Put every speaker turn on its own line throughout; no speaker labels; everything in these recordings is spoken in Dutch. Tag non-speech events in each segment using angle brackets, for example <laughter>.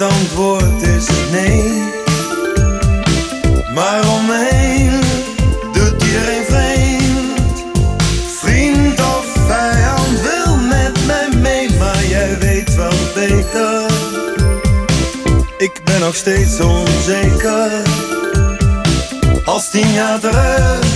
het antwoord is nee. Maar omheen me doet iedereen vreemd. Vriend of vijand wil met mij mee, maar jij weet wel beter. Ik ben nog steeds onzeker. Als tien jaar terug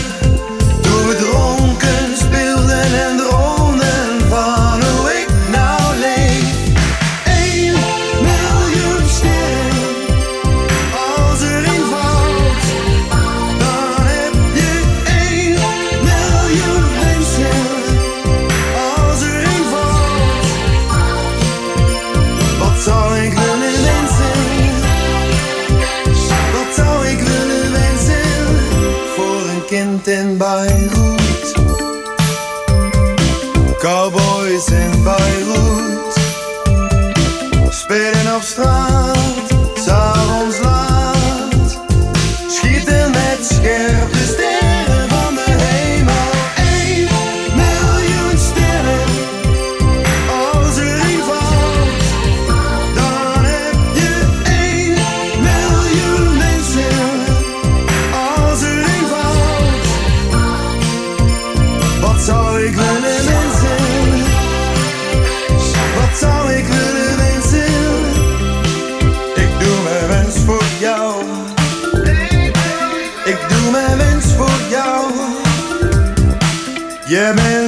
Yeah, man.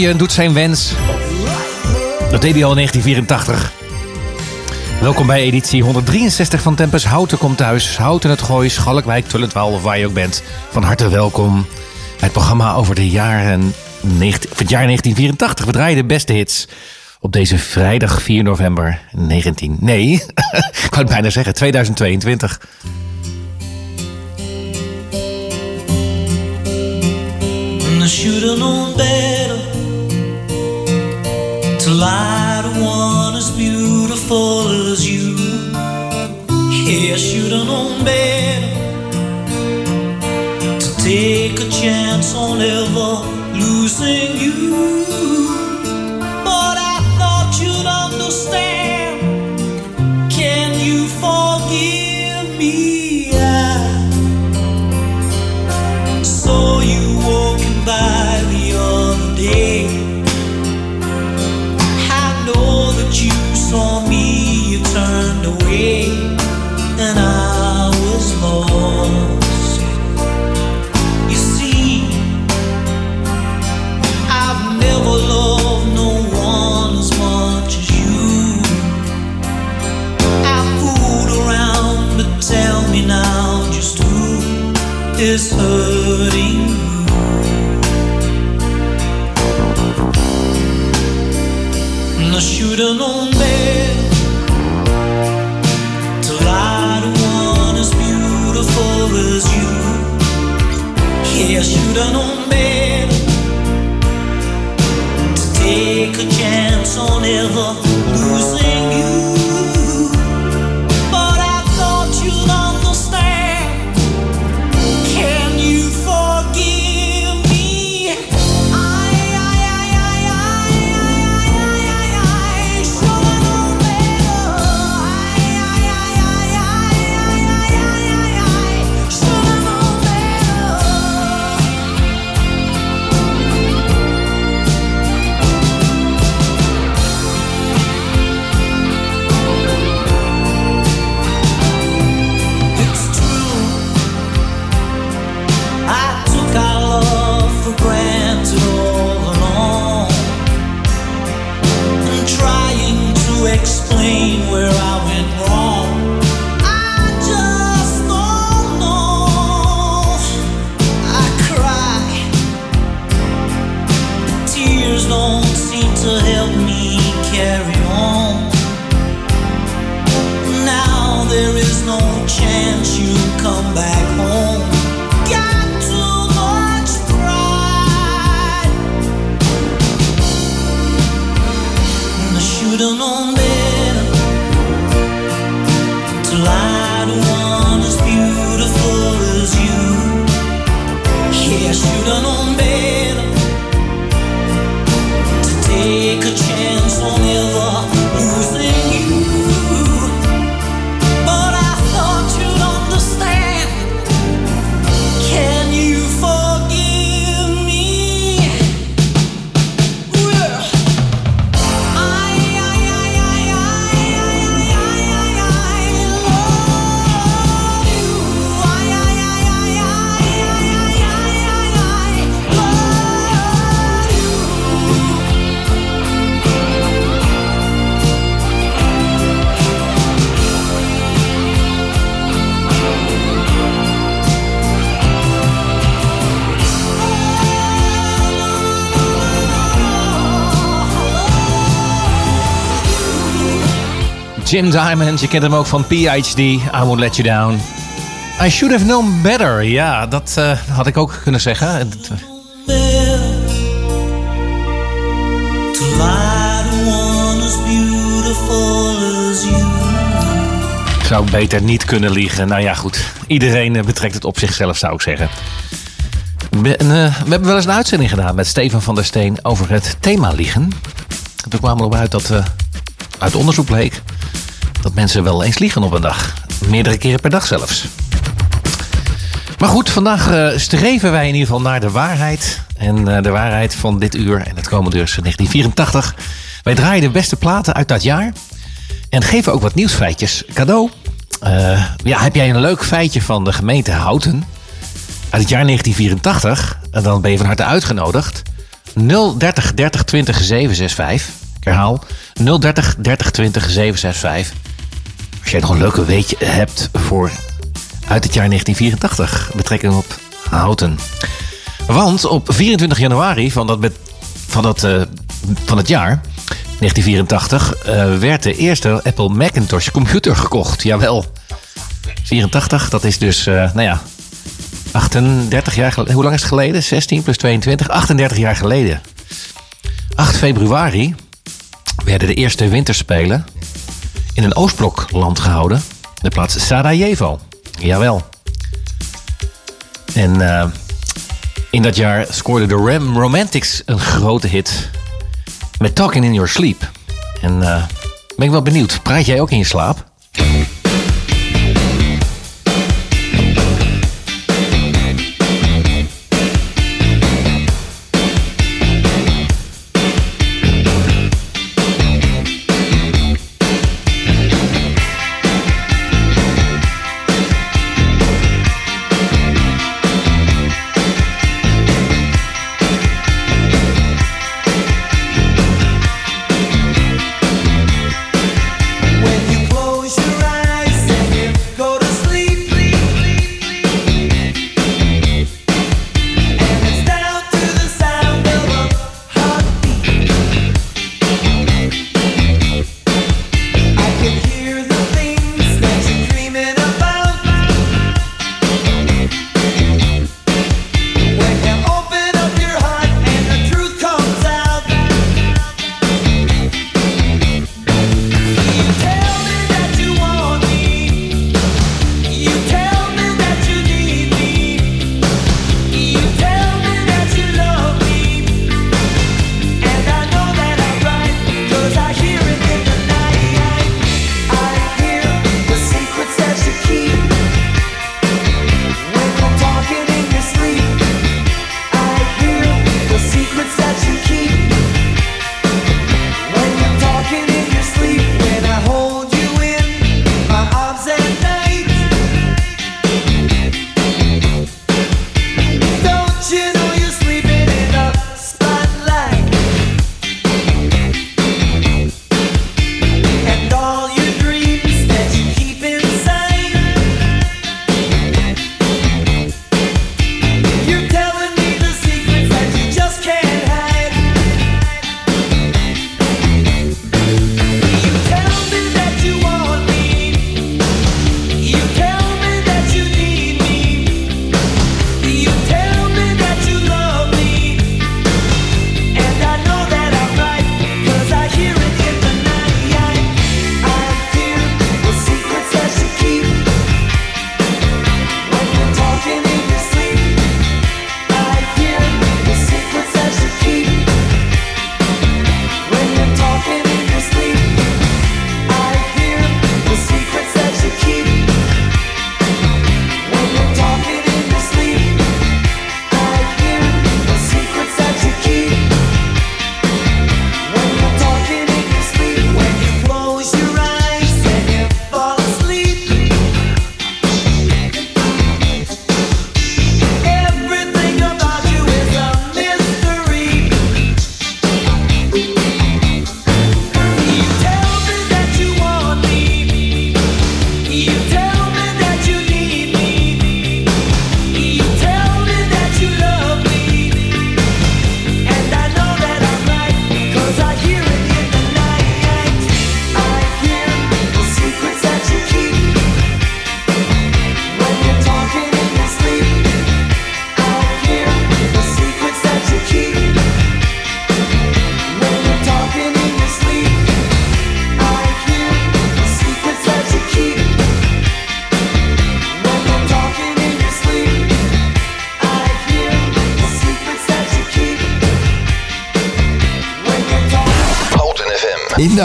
doet zijn wens. Dat deed hij al 1984. Welkom bij editie 163 van Tempus. Houten komt thuis. Houten het Gooi, Schalkwijk, Tullentwaal of waar je ook bent. Van harte welkom. Het programma over de jaren het jaar 1984. We draaien de beste hits op deze vrijdag 4 november 19... Nee, <laughs> ik wou het bijna zeggen, 2022.
light one as beautiful as you. Yeah, I should've known better to take a chance on ever losing you. should've known better to lie to one as beautiful as you. Yeah, should've known better to take a chance on ever.
Jim Diamond, je kent hem ook van PhD, I Won't Let You Down. I should have known better. Ja, dat eh, had ik ook kunnen zeggen. Eh. Ik zou beter niet kunnen liegen. Nou ja, goed. Iedereen eh, betrekt het op zichzelf, zou ik zeggen. We, en, we hebben wel eens een uitzending gedaan met Steven van der Steen over het thema liegen. En Toen kwamen we erop uit dat uit onderzoek bleek dat mensen wel eens liegen op een dag. Meerdere keren per dag zelfs. Maar goed, vandaag eh, streven wij in ieder geval naar de waarheid. En eh, de waarheid van dit uur en het komende uur is 1984. Wij draaien de beste platen uit dat jaar. En geven ook wat nieuwsfeitjes cadeau. Eh, ja, heb jij een leuk feitje van de gemeente Houten uit het jaar 1984? En dan ben je van harte uitgenodigd. 030 30 20 765. Ik herhaal 030 30 20 765. Als jij nog een leuke weetje hebt voor uit het jaar 1984. Betrekking op Houten. Want op 24 januari van dat, van dat, eh, van het jaar 1984 eh, werd de eerste Apple Macintosh computer gekocht. Jawel. 84, dat is dus, eh, nou ja, 38 jaar geleden. Hoe lang is het geleden? 16 plus 22, 38 jaar geleden. 8 februari werden de eerste winterspelen in een Oostblokland gehouden. De plaats Sarajevo. Jawel. En eh, in dat jaar scoorde de Ram Romantics een grote hit. Met Talking in Your Sleep. En eh, ben ik wel benieuwd. Praat jij ook in je slaap?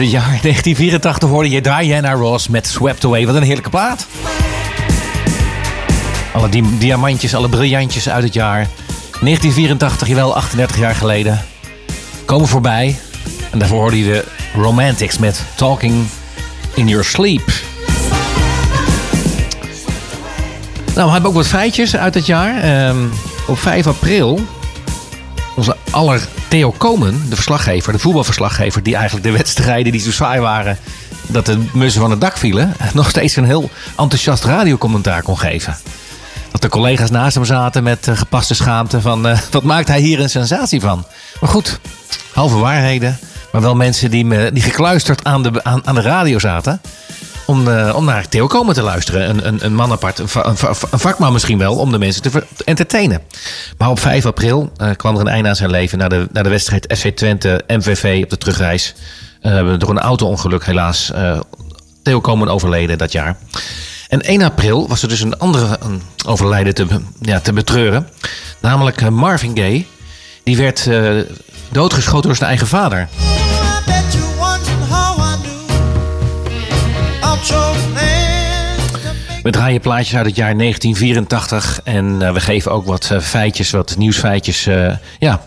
Het jaar <laughs> 1984 hoorde je Diana Ross met Swept Away. Wat een heerlijke plaat. Alle di- diamantjes, alle briljantjes uit het jaar. 1984, jawel, 38 jaar geleden. Komen voorbij. En daarvoor hoorde je de Romantics met Talking in Your Sleep. Nou, we hebben ook wat feitjes uit het jaar. Ehm, op 5 april aller Theo Komen, de verslaggever, de voetbalverslaggever, die eigenlijk de wedstrijden die zo saai waren, dat de mussen van het dak vielen, <laughs> nog steeds een heel enthousiast radiocommentaar kon geven. Dat de collega's naast hem zaten met eh, gepaste schaamte van eh, wat maakt hij hier een sensatie van. Maar goed, halve waarheden, maar wel mensen die, me, die gekluisterd aan de, aan, aan de radio zaten. Om, eh, om naar Theo Komen te luisteren. Een, een, een man apart, een, va- een, va- een vakman misschien wel, om de mensen te, entertainen. Maar op 5 april eh, kwam er een einde aan zijn leven naar de, naar de wedstrijd FC Twente MVV op de terugreis. Eh, door een auto-ongeluk helaas. Theo Komen overleden dat jaar. En 1 april was er dus een andere overlijden te, ja, te betreuren. Namelijk Marvin Gaye. Die werd doodgeschoten door zijn eigen vader. We draaien plaatjes uit het jaar 1984 en eh, we geven ook wat eh, feitjes, wat nieuwsfeitjes. eh, ja.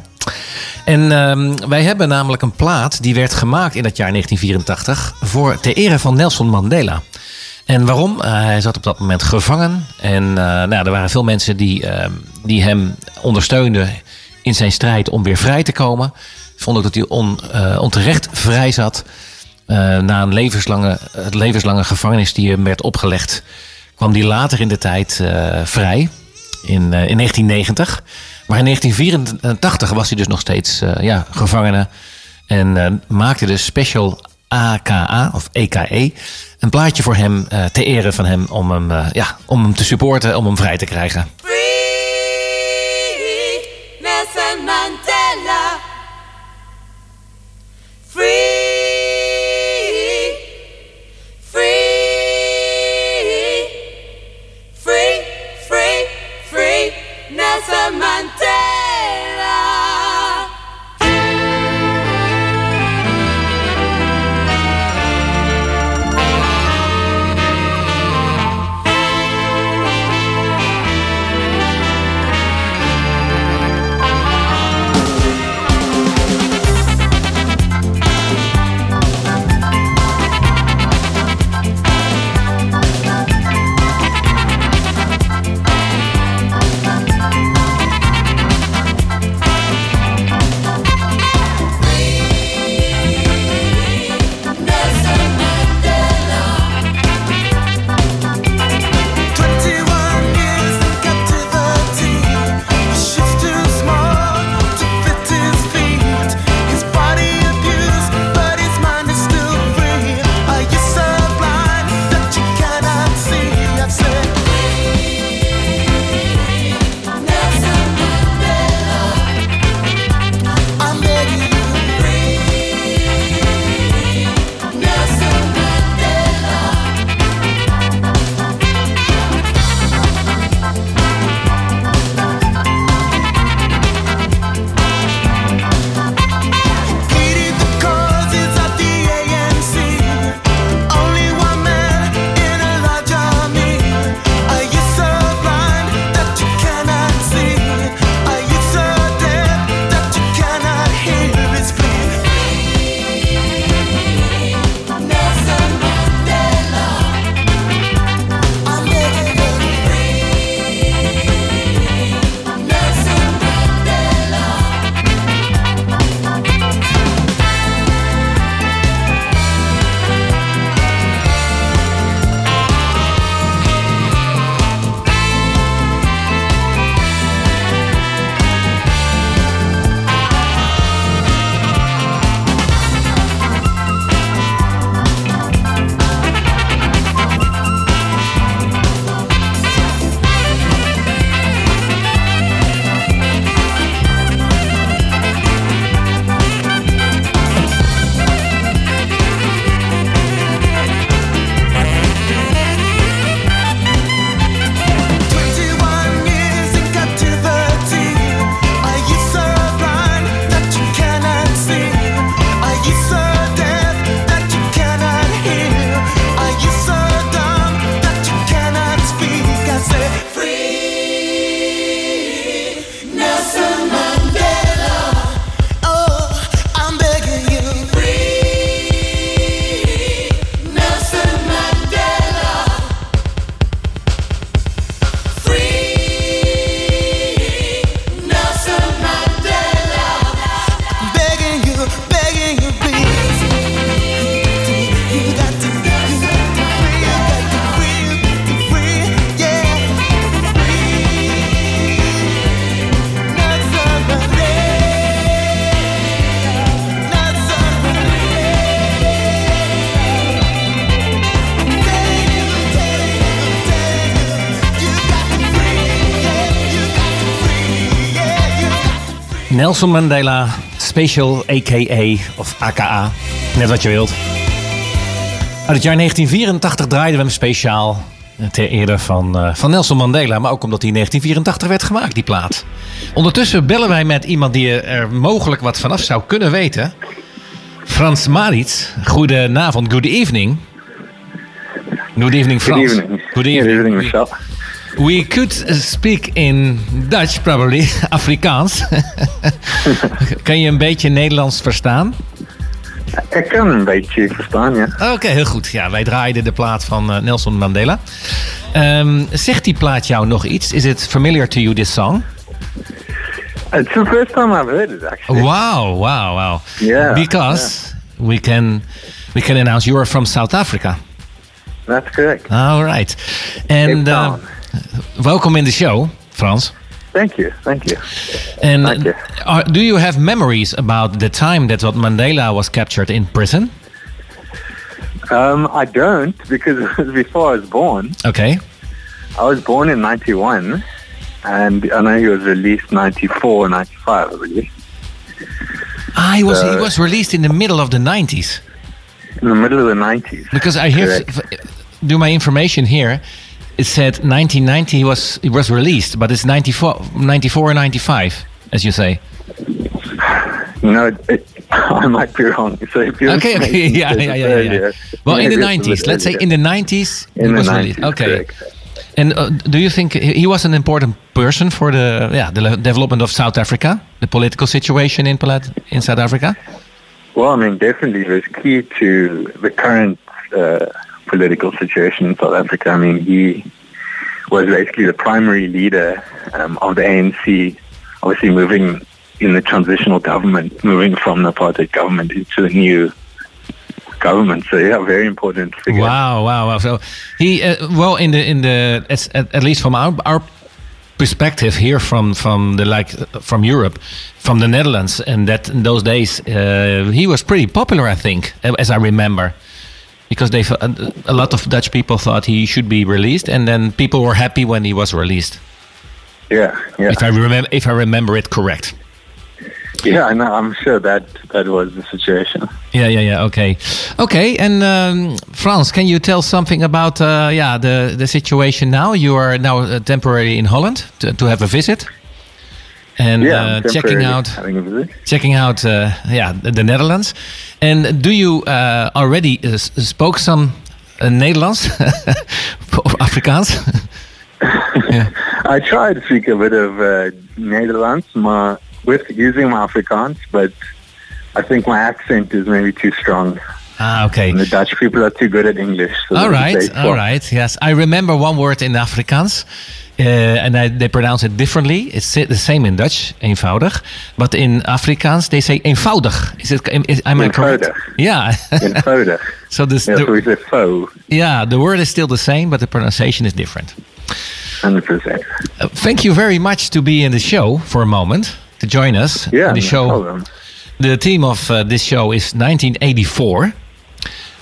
En ehm, wij hebben namelijk een plaat die werd gemaakt in dat jaar 1984 voor ter ere van Nelson Mandela. En waarom? Hij zat op dat moment gevangen. En nou, er waren veel mensen die, ehm, die hem ondersteunden in zijn strijd om weer vrij te komen. Vond ook dat hij on, onterecht vrij zat.
Eh, na een levenslange, eh, levenslange gevangenis die hem werd opgelegd, kwam hij later in de tijd eh, vrij in, eh, in 1990. Maar in 1984 was hij dus nog steeds ja, gevangene en maakte de Special AKA of EKE een plaatje voor hem eh ter ere van hem om hem, ja, om hem te supporten, om hem vrij te krijgen.
Nelson Mandela
Special AKA of AKA. Net wat je wilt. Uit het jaar 1984 draaiden we hem speciaal eh, ter ere van, eh, van Nelson Mandela. Maar ook omdat hij in 1984 werd gemaakt, die plaat. Ondertussen bellen wij met iemand die er mogelijk wat vanaf zou kunnen weten. Frans Maritz. Goedenavond, good evening. Good evening, Frans.
Good evening.
Good
Good
evening.
evening, Michel.
We could speak in Dutch, probably. <laughs> Afrikaans. <laughs> kan je een beetje Nederlands verstaan?
Ik kan een beetje verstaan, ja.
Oké, heel goed. Ja, wij draaiden de plaat van eh, Nelson Mandela. Ehm, zegt die plaat jou nog iets? Is it familiar to you, this song?
It's the first time I've heard it, actually.
Wow, wow, wow.
Yeah,
Because
we can we can announce you are from South Africa.
That's correct.
All right, and uh. Welcome in the show, Frans.
Thank you. Thank you.
And
Thank you.
are, do you have memories about the time that what Mandela was captured in prison?
Um, I don't because it was <laughs> before I was born.
Okay.
I was born in 91 and I know he was released 94, 95, I believe.
Ah, he was he
Uh,
was released in the middle of the 90s.
In the middle of the 90s.
Because I hear, do my information here, it said 1990 he was he was released, but it's 94, 94 or 95, as you say.
No, it, <laughs> I might be wrong. So if you
Okay, okay, <laughs> yeah, yeah, yeah, yeah, yeah. Well, in the 90s, let's say in the 90s, he
In the
was
90s,
released. Okay.
correct.
And uh, do you think he he was an important person for the yeah the development of South Africa, the political situation in in South Africa?
Well, I mean, definitely it was key to the current uh, political situation in South Africa. I mean, he was basically the primary leader um, of the ANC, obviously moving in the transitional government, moving from the apartheid government into the new government. So, yeah, very important figure.
Wow, wow, wow. So he uh, well in the in the at, at least from our our perspective here from from the like from Europe, from the Netherlands, and that in those days uh, he was pretty popular, I think, as I remember. Because they, a, lot of Dutch people thought he should be released, and then people were happy when he was released.
Yeah, yeah.
If I remember, if I remember it correct.
Yeah, I know. I'm sure that that was the situation.
Yeah, yeah, yeah. Okay, okay. And um, Frans, can you tell something about uh, yeah the the situation now? You are now uh, temporarily in Holland to, to have a visit, and
Yeah,
uh, checking out
having a visit.
checking out uh, yeah the, the Netherlands. And do you uh, already uh, spoke some uh, Nederlands <laughs> of Afrikaans? <laughs> <laughs>
I tried to speak a bit of uh, Nederlands with using my Afrikaans, but I think my accent is maybe too strong.
ah, okay.
And the Dutch people are too good at English. So
All right, all right. Yes, I remember one word in Afrikaans, uh, and I, they pronounce it differently. It's the same in Dutch, eenvoudig, but in Afrikaans they say eenvoudig. Is it? Is, am I correct? Yeah.
Eenvoudig. <laughs>
so this,
Yeah, so we
the,
say faux,
yeah, the word is still the same, but the pronunciation is different.
100%.
Uh, thank you very much to be in the show for a moment to join us.
Yeah,
in the show.
problem.
The theme of uh, this show is 1984.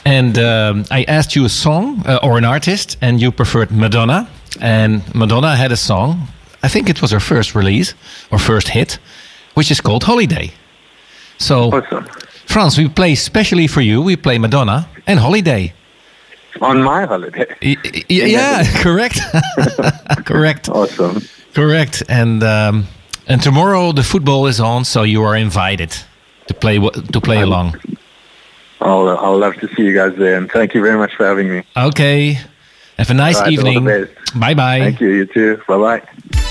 And um, I asked you a song uh, or an artist, and you preferred Madonna. And Madonna had a song, I think it was her first release or first hit, which is called Holiday. So,
Awesome.
Frans, we play specially for you, we play Madonna and Holiday.
On my holiday.
Y- yeah, <laughs> correct. <laughs> correct.
Awesome.
Correct. And um, and tomorrow the football is on, so you are invited to play to play along.
I'll, I'll love to see you guys there. And thank you very much for having me.
Okay. Have a nice
right,
evening. Bye bye.
Thank you. You too. Bye-bye.
Celebrate.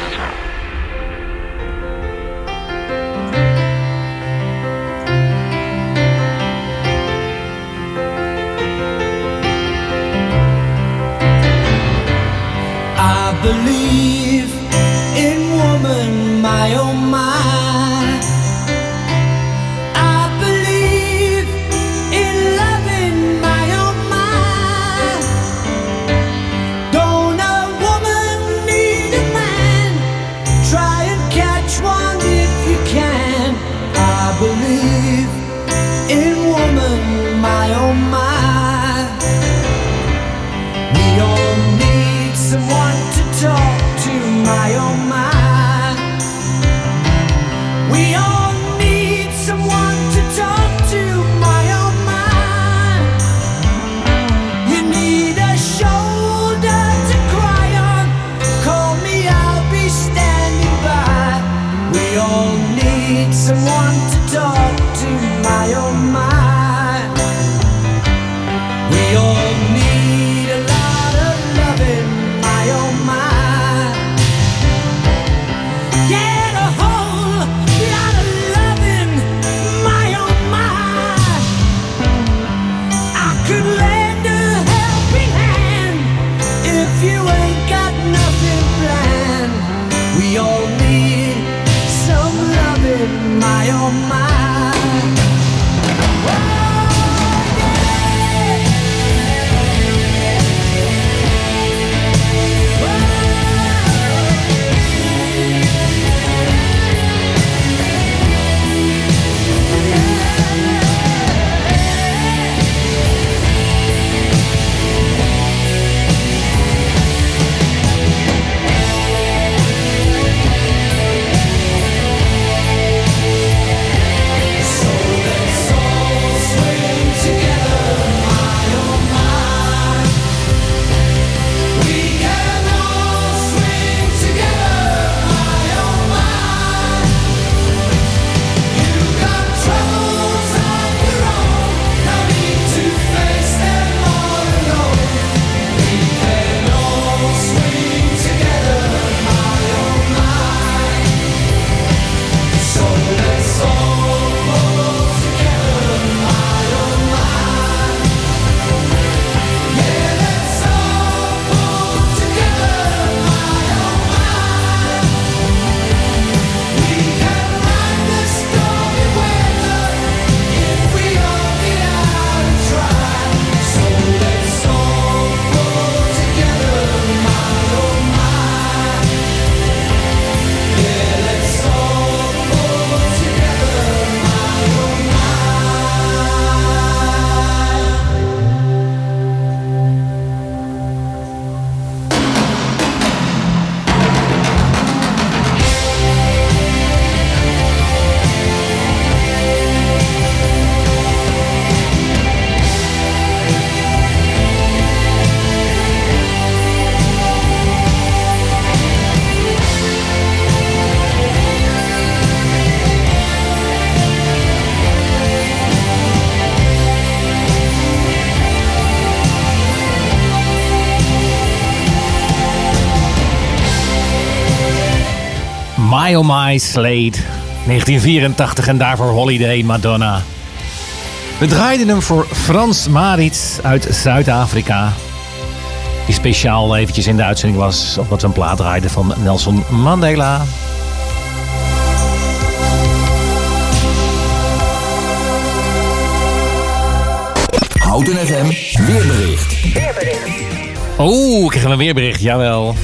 My Oh My
Slade. 1984 en daarvoor Holiday Madonna. We draaiden hem voor Frans Maritz uit Zuid-Afrika. Die speciaal eventjes in de uitzending was. Omdat we een plaat draaiden van Nelson Mandela.
Houten FM weerbericht.
Oeh, krijgen we een weerbericht, jawel.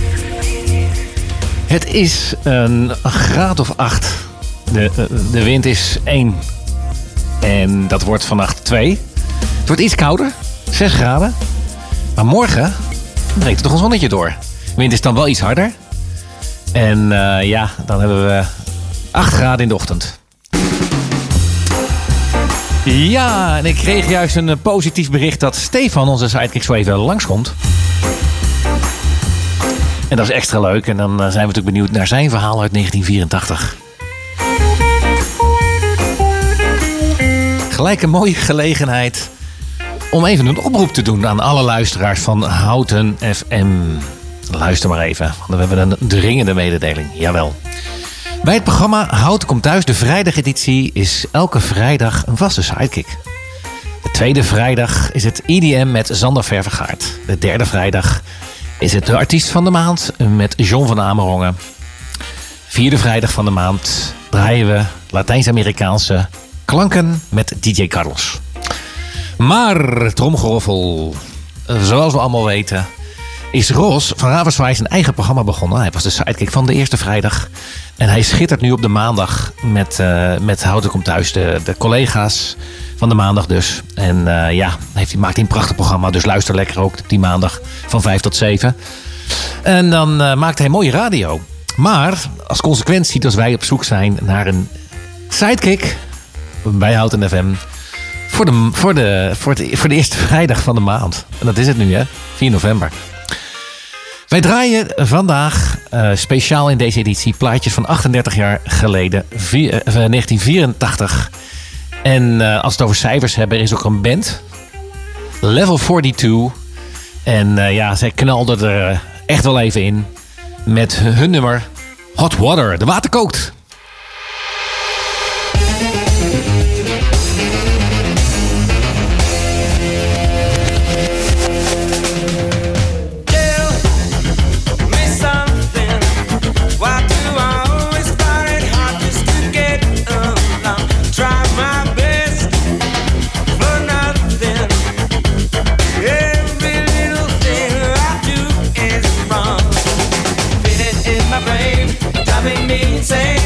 Het is een graad of 8. De, eh, de wind is 1. En dat wordt vannacht 2. Het wordt iets kouder, 6 graden. Maar morgen breekt er toch een zonnetje door. De wind is dan wel iets harder. En eh, ja, dan hebben we 8 graden in de ochtend. Ja, en ik kreeg juist een eh, positief bericht dat Stefan, onze sidekick, zo even langskomt. En dat is extra leuk. En dan eh, zijn we natuurlijk benieuwd naar zijn verhaal uit 1984. gelijk een mooie gelegenheid om even een oproep te doen aan alle luisteraars van Houten FM. Luister maar even, want we hebben een dringende mededeling. Jawel. Bij het programma Houten komt thuis, de vrijdageditie, is elke vrijdag een vaste sidekick. De tweede vrijdag is het IDM met Zander Vervegaard. De derde vrijdag is het de artiest van de maand met John van Amerongen. Vierde vrijdag van de maand draaien we Latijns-Amerikaanse klanken met DJ Carlos. Maar, tromgeroffel, zoals we allemaal weten, is Ros van Ravenswaai zijn eigen programma begonnen. Hij was de sidekick van de eerste vrijdag. En hij schittert nu op de maandag met, eh met Houten komt thuis, de, de collega's van de maandag dus. En eh, ja, heeft, hij maakt hij een prachtig programma, dus luister lekker ook die maandag van 5 tot 7. En dan eh, maakt hij mooie radio. Maar als consequentie als wij op zoek zijn naar een sidekick bij Houten FM... Voor de, voor, de, voor, het, voor de eerste vrijdag van de maand. En dat is het nu, hè? 4 november. Wij draaien vandaag eh, speciaal in deze editie plaatjes van 38 jaar geleden, vier- eh, 1984. En eh, als we het over cijfers hebben, is ook een band, Level 42. En eh, ja, zij knalden er eh, echt wel even in met hun nummer Hot Water. De water kookt.
Driving me insane.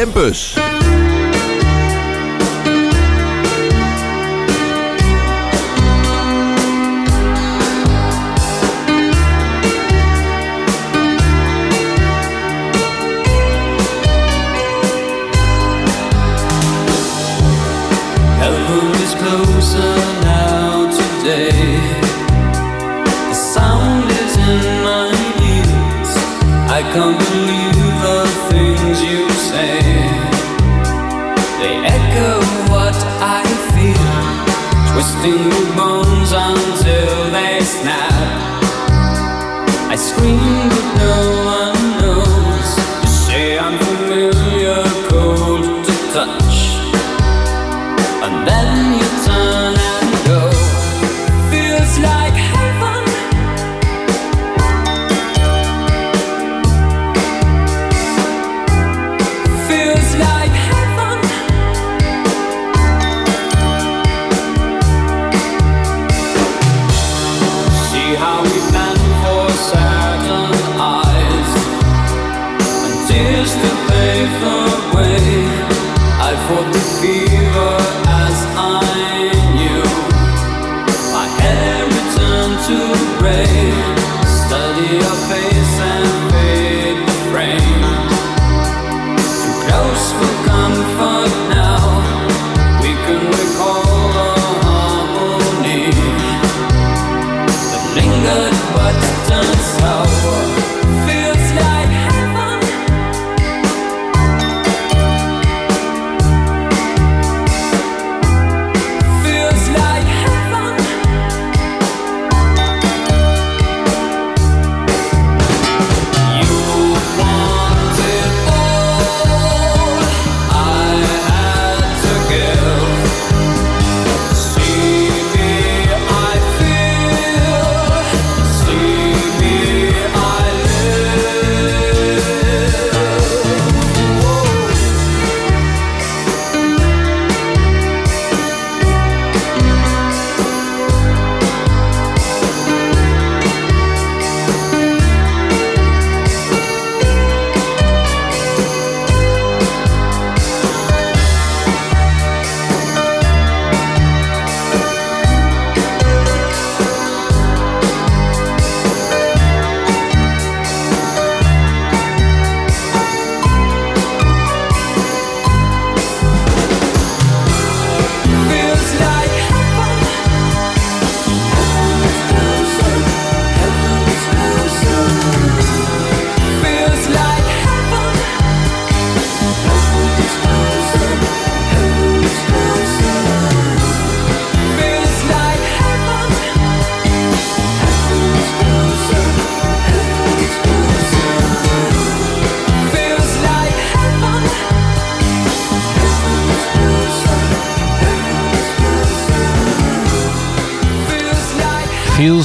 Tempus.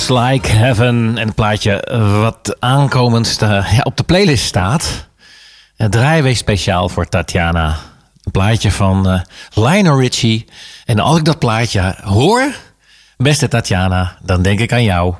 Like Heaven.
En het plaatje wat aankomend ja, op de playlist staat. Uh, draaien speciaal voor Tatjana. Een plaatje van uh, Lionel Richie. En als ik dat plaatje hoor, beste Tatjana, dan denk ik aan jou.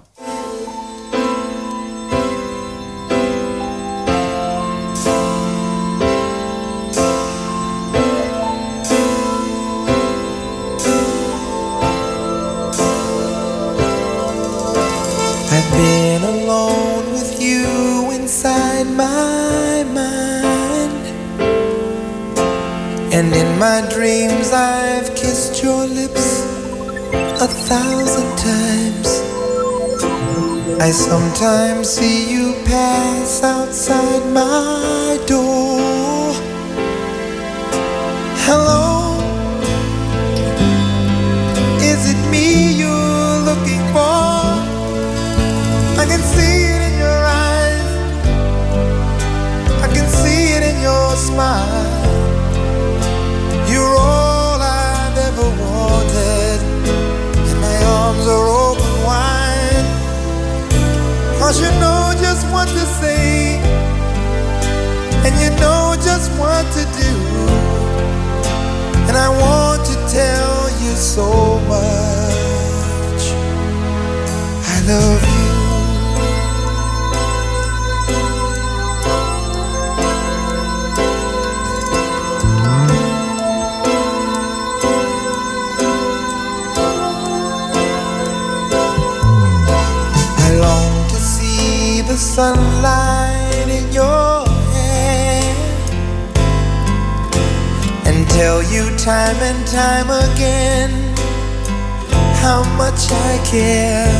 my dreams I've kissed your lips a thousand times. I sometimes see you pass outside my door. Hello. and you know just what to do. And I want to tell you so much. I love you. I long to see the sunlight tell you time and time again how much I care.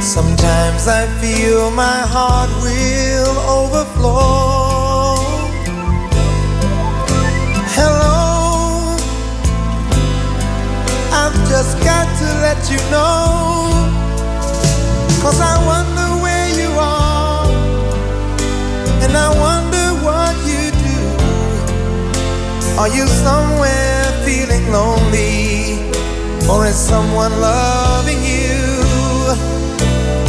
Sometimes I feel my heart will overflow. Hello, I've just got to let you know. Cause I wonder where you are, and I wonder. Are you somewhere feeling lonely, or is someone loving you?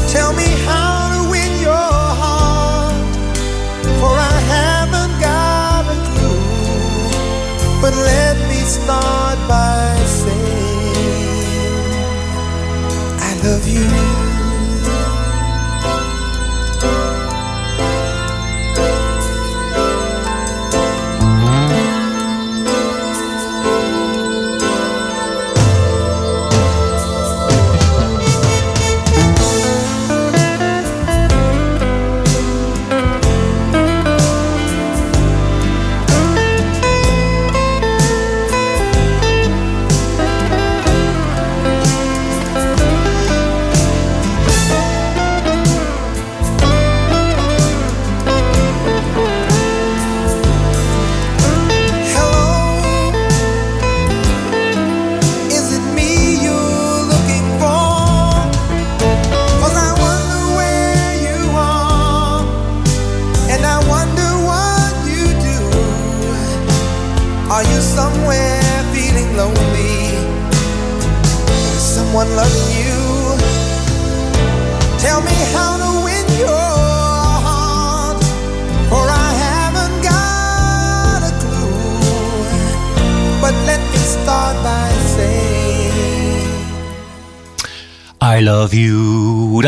Tell me how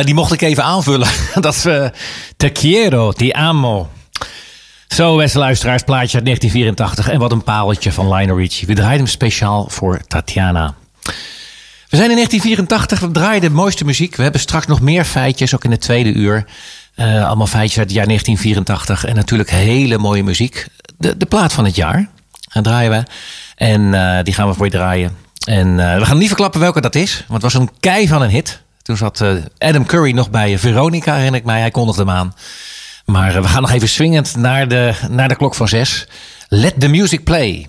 Nou, die mocht ik even aanvullen. <laughs> Dat is eh, Te quiero, te amo. Zo, beste luisteraars, plaatje uit 1984. En wat een pareltje van Lionel Richie. We draaiden hem speciaal voor Tatiana. We zijn in 1984, we draaien de mooiste muziek. We hebben straks nog meer feitjes, ook in het tweede uur. Eh, allemaal feitjes uit het jaar 1984. En natuurlijk hele mooie muziek. De, de plaat van het jaar gaan draaien we. En eh, die gaan we voor je draaien. En we gaan niet verklappen welke dat is. Want het was een kei van een hit. Toen zat eh, Adam Curry nog bij Veronica, herinner ik mij. Hij kondigde hem aan. Maar eh, we gaan nog even swingend naar de, naar de klok van zes. Let the music play.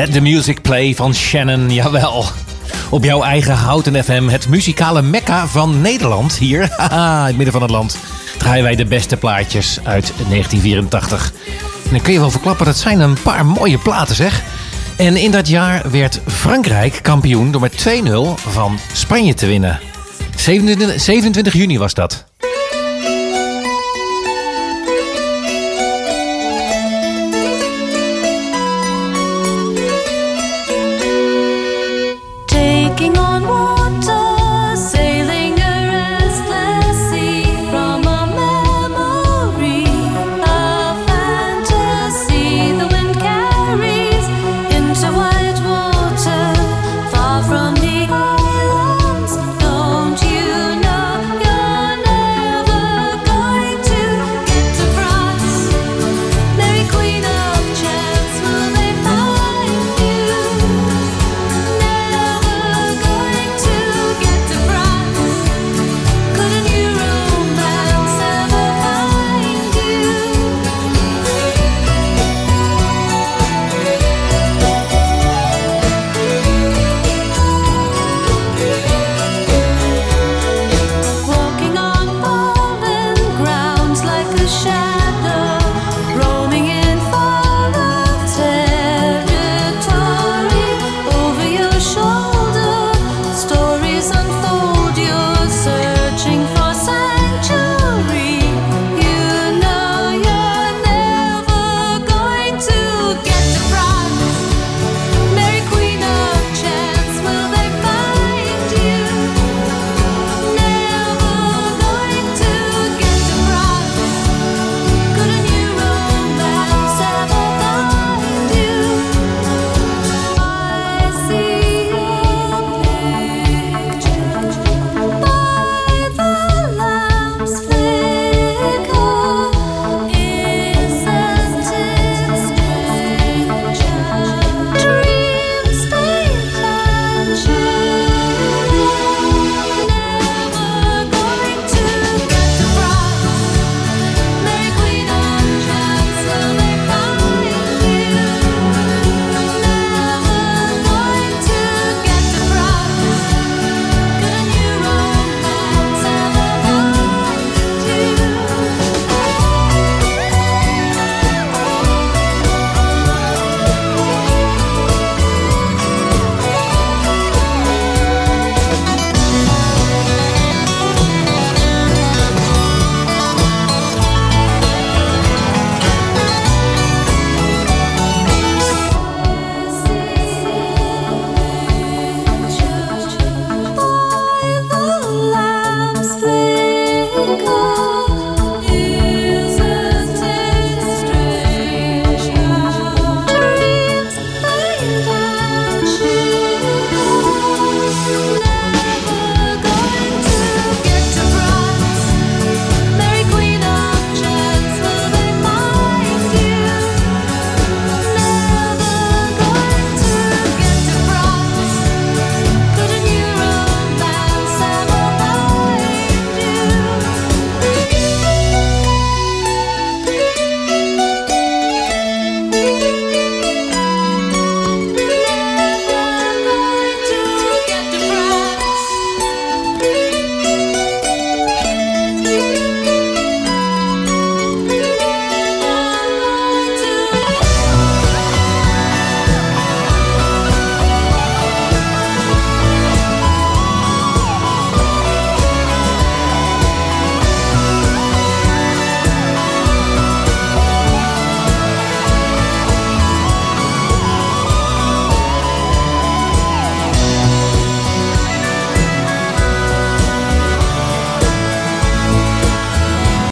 Let the Music Play
van Shannon, jawel. Op jouw eigen Houten FM, het muzikale mekka van Nederland. Hier, <laughs> in het midden van het land, draaien wij de beste plaatjes uit 1984. En dan kun je wel verklappen, dat zijn een paar mooie platen zeg. En in dat jaar werd Frankrijk kampioen door met 2-0 van Spanje te winnen. 27, 27 juni was dat.